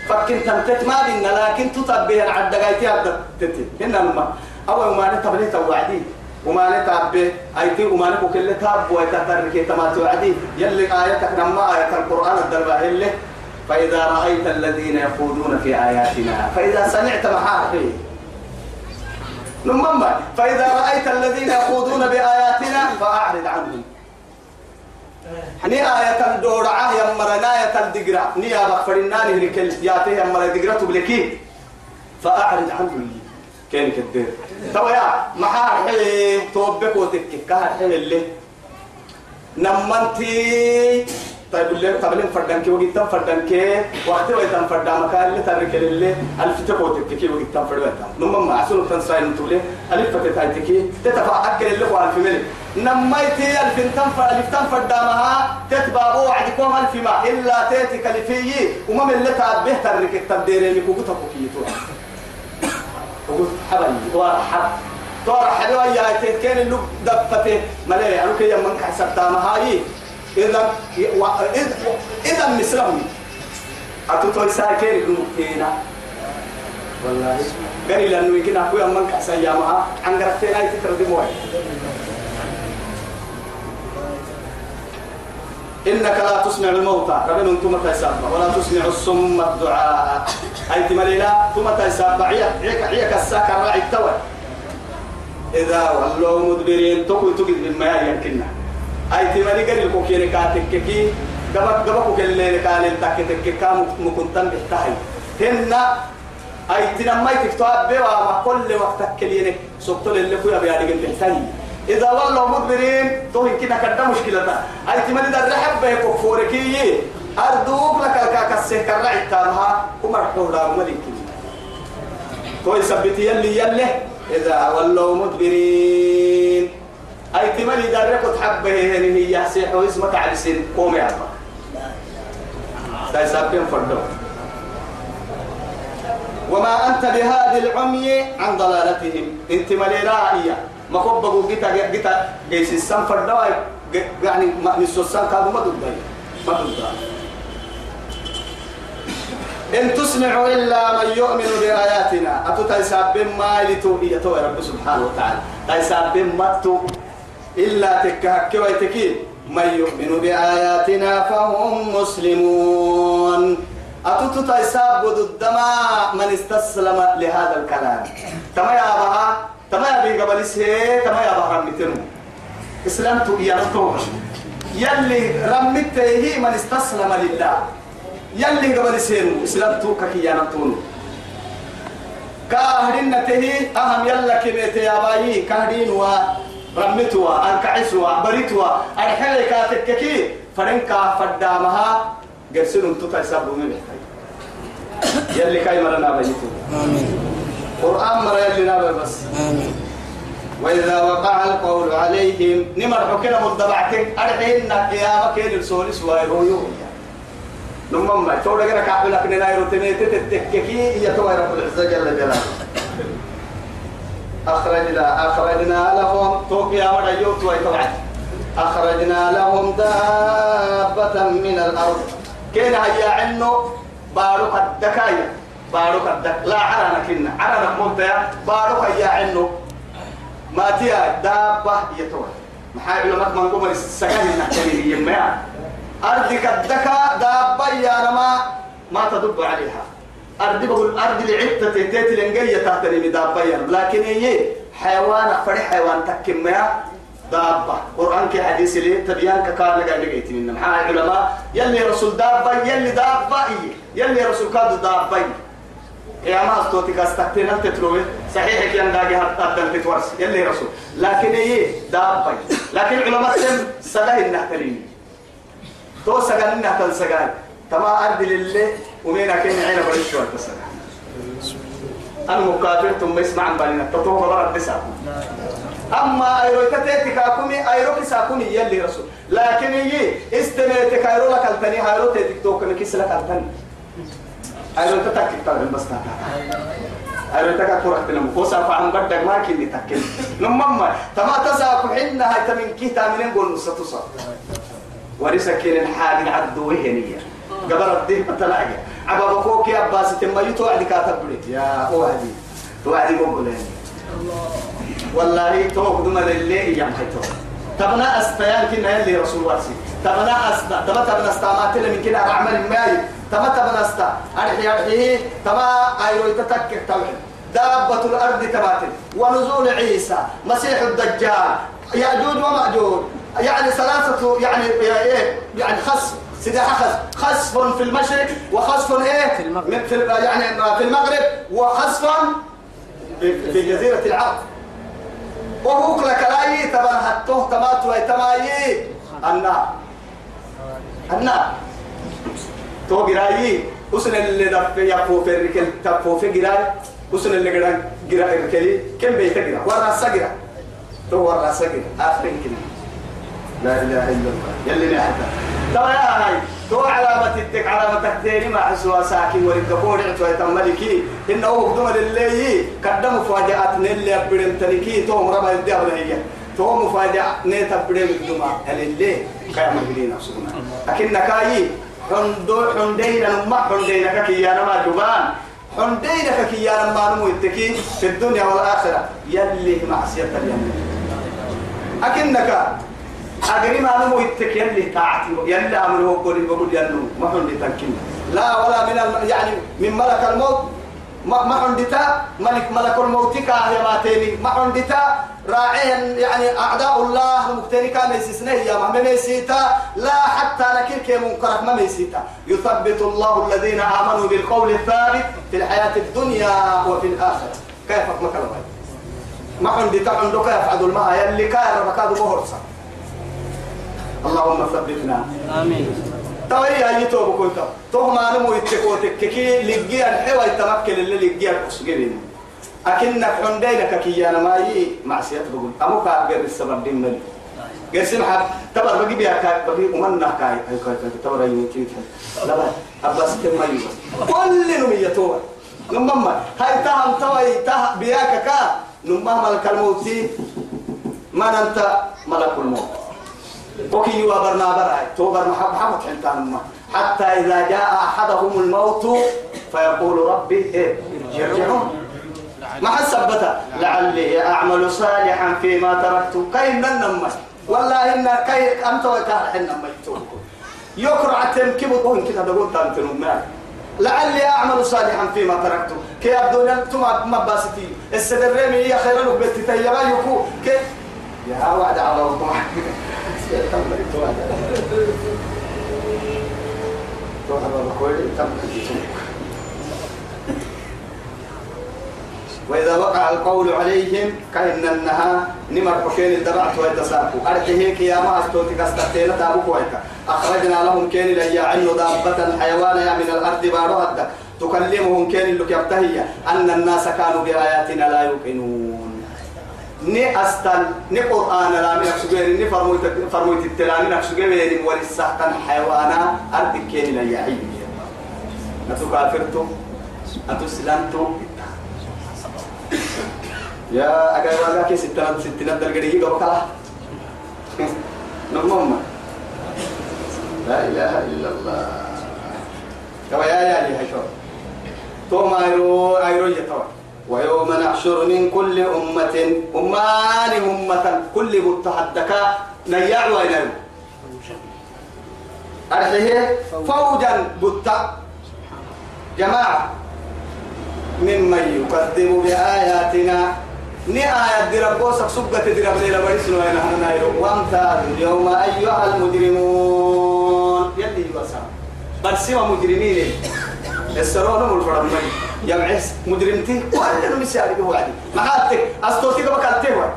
فكن تنتت ما بينا لكن تطبيه العدة قايتي عدد تتي هنا نما أول ما نتبلي توعدي. وما نتعبي أيتي وما نكو كل تاب ويتترك تما توعدي. يلي آياتك نما آية القرآن الدربة اللي فإذا رأيت الذين يخوضون في آياتنا فإذا سمعت محاحي نمما فإذا رأيت الذين يخوضون بآياتنا فأعرض عنهم. ني آية الدورعة يا مرنا آية الدقرة ني يا بخفرنا نهرك ياتي يا مرنا دقرة تبلكي. فأعرض عنه كان كدير. توا يا محار حي توبك وتكك كهر حي اللي. نمنتي. طيب طب اللي فردان كي وقت فردان كي وقت وقت فردان مكان اللي ترك اللي ألف تكوت كي وقت فردان نمم ما أصله تنساين تولي ألف فتاي تكي تتفا أكل اللي هو ألف ملي نميتي ألف تنفر ألف تنفر دامها تتبع وعدكم ألف ما إلا تيتي كلفي وما من اللي تعبه ترك التبدير اللي كوكو تبكي وقلت حبلي وحب تورا حلوة يا تكين اللي دفته. ملاي أنا كي يمن كحسب دامها إذا إذا مسلم أتوتو ساكير المكينا والله. قال إنك لا تسمع الموتى. ربنا أنتم تيسابا ولا تسمع الصم الدعاء. أي تمليلا ثم تيسابا عيك عيك الساكر راعي التوى إذا ولوا مدبرين تقول تقول بما يمكننا. أي تملي قال لكم كيني كاتك كي؟ قبك قبك كل قال تك تك كام مكنتم بتاعي هنا أي تنمي تكتب بوا ما كل وقت كلينك سبتل اللي فيها بيادق الحسني إذا والله مدبرين تو يمكن كذا مشكلة. أي تملي در رحب بيكو فوركي أردوك لك كاسه كرع التامها كمر حولا ملك تو يثبت يلي يلي. إذا ولوا مدبرين. أي تملي در كنت حبه هي هي سيح واسمك على سن قوم يا ده يسبين فردو. وما أنت بهذه العمي عن ضلالتهم. إنت مليلا هي ما كبقوا جيتا جيتا جيس السم فردوا يعني ما نسوسان كانوا ما ضد ما ضد إن تسمع إلا من يؤمن بآياتنا. أتو تيساب ما لتو يتو رب سبحانه وتعالى. تيساب ما تو إلا تكهك ويتكين من يؤمن بآياتنا فهم مسلمون. أتوتو تيساب الدماء من استسلم لهذا الكلام. تما يا بها تما يا بي قبل تما يا بها رمتنو إسلامت يا رتوه يلي رمت هي من استسلم لله. يلي قبل سينو إسلامت كي يا رتونو كاهدين تهي أهم يلا كبيت يا باي كاهدين و رمتوا أنكعسوا بريتوا أرحلي كاتككي فرنكا فدامها قرسلهم تتا يسابوا من يلي كاي مرنا بيتو. آمين. قرآن مرة يلي نابا بس. آمين. وإذا وقع القول عليهم نمر حكنا مدبعتك أرحين قيامة كين السولي سوايرو يوم. نمم ما تورا كنا كعبنا كنا نايرو تميت تتككي هي تو رب العزة جل جلاله. أخرجنا أخرجنا لهم توك يا مرة ويتوعد أخرجنا لهم دابة من الأرض. كين هيا عنه؟ بارك الدكاية بارك الدك لا عرنا كنا. عرنا مبتع بارك هيا عنه. ما تيا دابة يتوه محايا علماء من قوم السجاه النحتمي يما أرضك الدكا دابة يا رما. ما تدب عليها. أرض بقول أرض العتة تيت لنجية تحتني دابة يا لكن هي حيوان فرح حيوان تكميا دابة. قرآن كي حديث لي تبيان ككار لقى لقيت من محايا علماء يلي رسول دابة يلي دابة يلي رسول كاد دابة. يا ما أستوتي كاستكتين هل تتروي صحيح كي انداغي حتى تنت تورس يلي رسول. لكن هي دابة. لكن علماء سن سجاه النحتلين تو سجاه النحتل سجاه تما أرض لله ومين أكين عين بريش وقت السجاه أنا مكافر ثم يسمع عن بالنا تطوه برد بسا أما أيرو تتيتك أكومي أيرو كساكومي يلي رسول. لكن هي استميتك أيرو لك التاني أيرو تيتك توكني كيس لك التاني أيرو تتكك طبعا بس تاتا. أيرو كورك تنم وصف عن بدك ما كني تكل. نمما تما تساكو حنا هاي تمن كي تامنين قول نص تصف ورسكين الحاج عدو وهنية قبل الدين تلاقي عبا بكوك يا أباس تما يتو عدي كاتب يا أوهدي توعدي مقبلين والله تو قدما لله يا محيتو تبنا استيان كنا يلي رسول واسي تبنا استا تبنا استا ما تل من كنا اعمل ماي تبا تبنا استا ارحي أرحي. تبا ايرو يتتكك توحيد. دابة الأرض تباتل. ونزول عيسى مسيح الدجال. يأجوج ومأجوج. يعني ثلاثة يعني إيه؟ يعني خصف سلاح خصف خصف في المشرق وخصف إيه؟ في المغرب. في يعني في المغرب وخصف في جزيرة العرب. وهو لك لاي تبا حتوه تمات ويتمايي النار. النار. تو قراي وسن اللي دف يفو في الركل تفو في قراي وسن اللي قرا قرا الركلي كم بيت قرا ورا سقرا تو ورا سقرا آخر كلمة. لا إله إلا الله. يلي نحتا ترى يا هاي تو علامة التك علامة تحتيني ما حسوا ساكن ورقبور عتوى تملكي إنه هو اللي قدم مفاجآت نلي أبرم تنكي تو مرمى الدهر هي. تو مفاجأة نيت أبرم الدماء. اللي كيام الجلين سبحانه لكن كاي حندو حندينا ما حندينا كيانا ما جبان. حندينا كيانا ما نمو التكي في الدنيا والآخرة. يلي معصية اليمين أكنك أجري ما نمو يتك يلي طاعتي يلي أمره بقول بقول يلو ما عندي تنكين لا ولا من الم... يعني من ملك الموت ما ما تا ملك ملك الموت كا ما تاني. ما تا راعيا يعني أعداء الله مكتني كان يسسنه يا ما ميسيتا لا حتى نكير كي منكرك ما ميسيتا يثبت الله الذين آمنوا بالقول الثابت في الحياة الدنيا وفي الآخرة. كيف ما كلمة ما عندي تا عندك يفعل الماء يلي كان ربكاد مهرسا اللهم ثبتنا. آمين. توي هاي تو بكون تو تو ما نمو يتكو تككي لجيا الحوا يتمكن اللي لجيا كسجين أكنك عندنا كيانا ما يي معصية بقول. أمو كار غير السبب دين ملي. غير سمح تبر بقي بيا كاي. بقي أمنا كاي. أي كاي كاي. تبر أي كي لا بس أبس كم ما يبس كل نمية تو نمما هاي تهم توي ته بياك كا. نمما ملك الموت ما أنت ملك الموت. وكي يوابرنا براي توبر محب حمد حنتان حتى إذا جاء أحدهم الموت فيقول ربي إيه يرجعون. ما حسبت لعلي أعمل صالحا فيما تركت. كي ننم والله إن كي أنت وكان حنا ما يتوب يقرأ تم كيف تقول كده تقول تانتنم ما لعلي أعمل صالحا فيما تركت. كي الدنيا ثم ما باستي السدرمي هي خير لك بتتي يا يكو كي يا وعد على الله. وإذا وقع القول عليهم كأنها نمر حكين الدبعت ويتساقوا أرجه يا ما أستوتك أستطينا تابوك ويتا أخرجنا لهم كين لي عنه دابة حيوان من الأرض بارها تكلمهم كين اللي يبتهي. أن الناس كانوا بآياتنا لا يوقنون. ني أستل ني قرآن لا من أكسجين ني فرموت فرموت التلاني نكسجين ولسه حيوانا أرض كين لي عيني نتو كافرتم أتو سلامتم يا أجا ولا كي ستنا ستنا درجة قبل كلا نمم لا إله إلا الله. يا يا لي هشور تو ما يرو أيرو يتوا ويوم نحشر من كل أمة أمان أمة كل متحدك نيع وينو أرحيه؟ فوجا بتا جماعة ممن يكذب بآياتنا. ني آيات دي ربوسك سبقة دي رب ليلة بريسنو يا نحن نايرو. وامتاز اليوم أيها المجرمون. يلي يبسا برسيما مجرمين. السرون والفرمين يمعس مجرمتي وأنا مسياري بوعدي محاتك أستوتي بكالتي وعد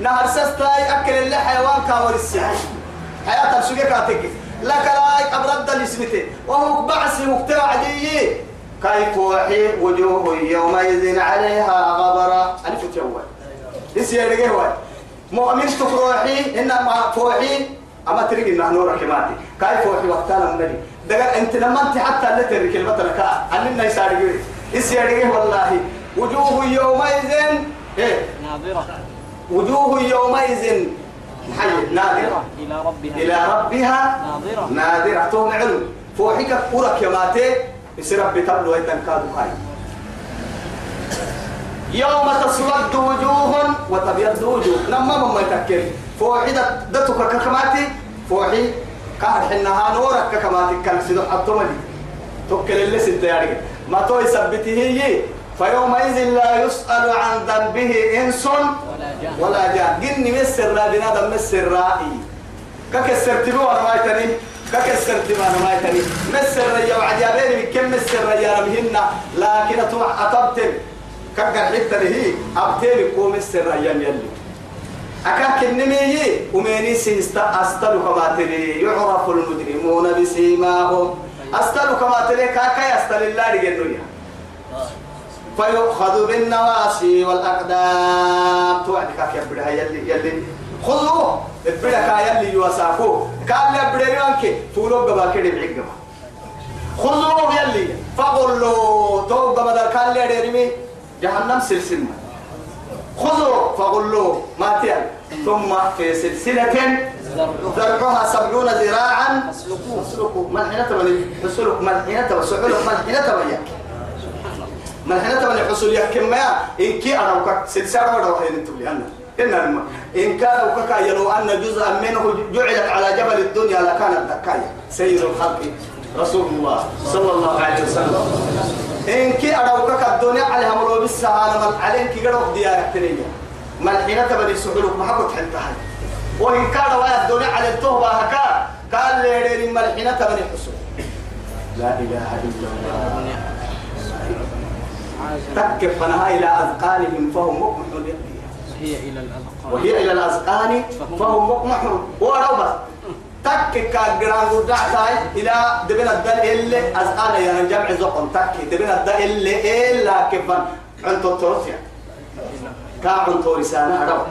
نهر سستاي أكل اللي حيوان كاور السعي حياة السوقي كاتك لك لا أبرد الاسمتي وهو بعسي مقتوع دي. كيف وحي وجوه يومئذ عليها غبرة. ألف تجوال إيش يا رجال مؤمن تفروحي إنما فوحي أما تريد إن نور كماتي كيف وحي وقتنا النبي دقا أنت لما أنت حتى اللي تري كلمة لك. علمنا يسار جري إيش يا رجال والله. وجوه يومئذ إيه؟ ناظرة. وجوه يومئذ. حي نادرة إلى ربها. إلى ربها. ناظرة. نادرة توم علم. فوحك أورك يا ماتي. يصير ربي تبلو أيضا كادو هاي يوم تسود وجوه وتبيض وجوه. لما ما يتكل فوحدة دتك ككماتي فوحي كهر حنها نورك ككماتي كان سيدو حطو ملي توكل اللي ستة يعني. ما تو يثبته هي. فيومئذ لا يسأل عن ذنبه إنس ولا جان. جني مسر لا بنادم مسر رائي. ككسر تبو أنا ما يتني. ككسر تبو أنا ما يتني. مسر رجع وعجابين كم مسر رجع مهن لكن أتوع أطبتن كقر حتى هي أبتين كوم مسر رجع يلي. أكاك النمي وميني سيستا أستلو كما تري يعرف المجرمون بسيماهم. أستلو كما تري كاكا يستل الله لجنويا فيؤخذ بالنواسي والأقدام. توعد كاك يبدها يلي يلي. خذوه ابدا يلي يوساكو قال لي ابدا يانك فولو غبا كده بعقبا خذوه يلي. فقولوا تو غبا قال لي جهنم سلسلة خذوا فقولوا ما تيال ثم في سلسلة ذرعها سبعون ذراعا. فاسلكوه من حين تبني فاسلك من حين تبني سعولك من حين تبني من حين تبني حصول يحكم ما؟ إن كي أنا وكك سلسلة ولا وحين أنتم لأن إن الم إن كان يلو أن جزءا منه جعلت على جبل الدنيا لكانت دكاية سيد الخلق رسول الله صلى الله عليه وسلم. إن كي أنا وكك الدنيا عليها ملو بالسهانة من عليهم كي قدوا ديارة تنية من حين تبني سعولك ما حكت حنتها وإن كان ويا الدنيا على التهبة هكا قال لي ريري ملحنة بني حسن لا إله إلا الله. تكف فنها إلى أذقانهم فهم مقمحون. هي إلى الأذقان. وهي إلى الأذقان فهم مقمحون. ولو بس تك كاغران ودعتاي إلى دبن الدل إلا أذقان يعني جمع زقم تك دبن الدل إلا إلا كفن عن تطرسيا كا عن تورسانا رب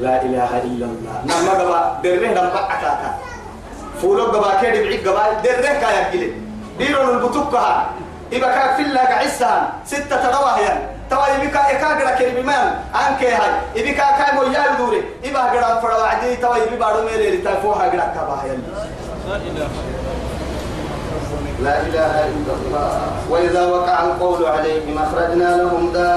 لا إله إلا الله. نما قبا دره نما عكاكا فولو قبا كيدي بعيد قبا دره كايا قلي ديرون البطوكها إبا كاك في الله قعسها ستة رواهيا توا يبكا يكا قرا كلمة مان أنك هاي يبكا كاي مو يا دوري إبا قرا فرا وعدي توا يبي بارو ميلي لتفوها قرا كبا هيا لا إله لا إله إلا الله وإذا وقع القول عليهم أخرجنا لهم دابة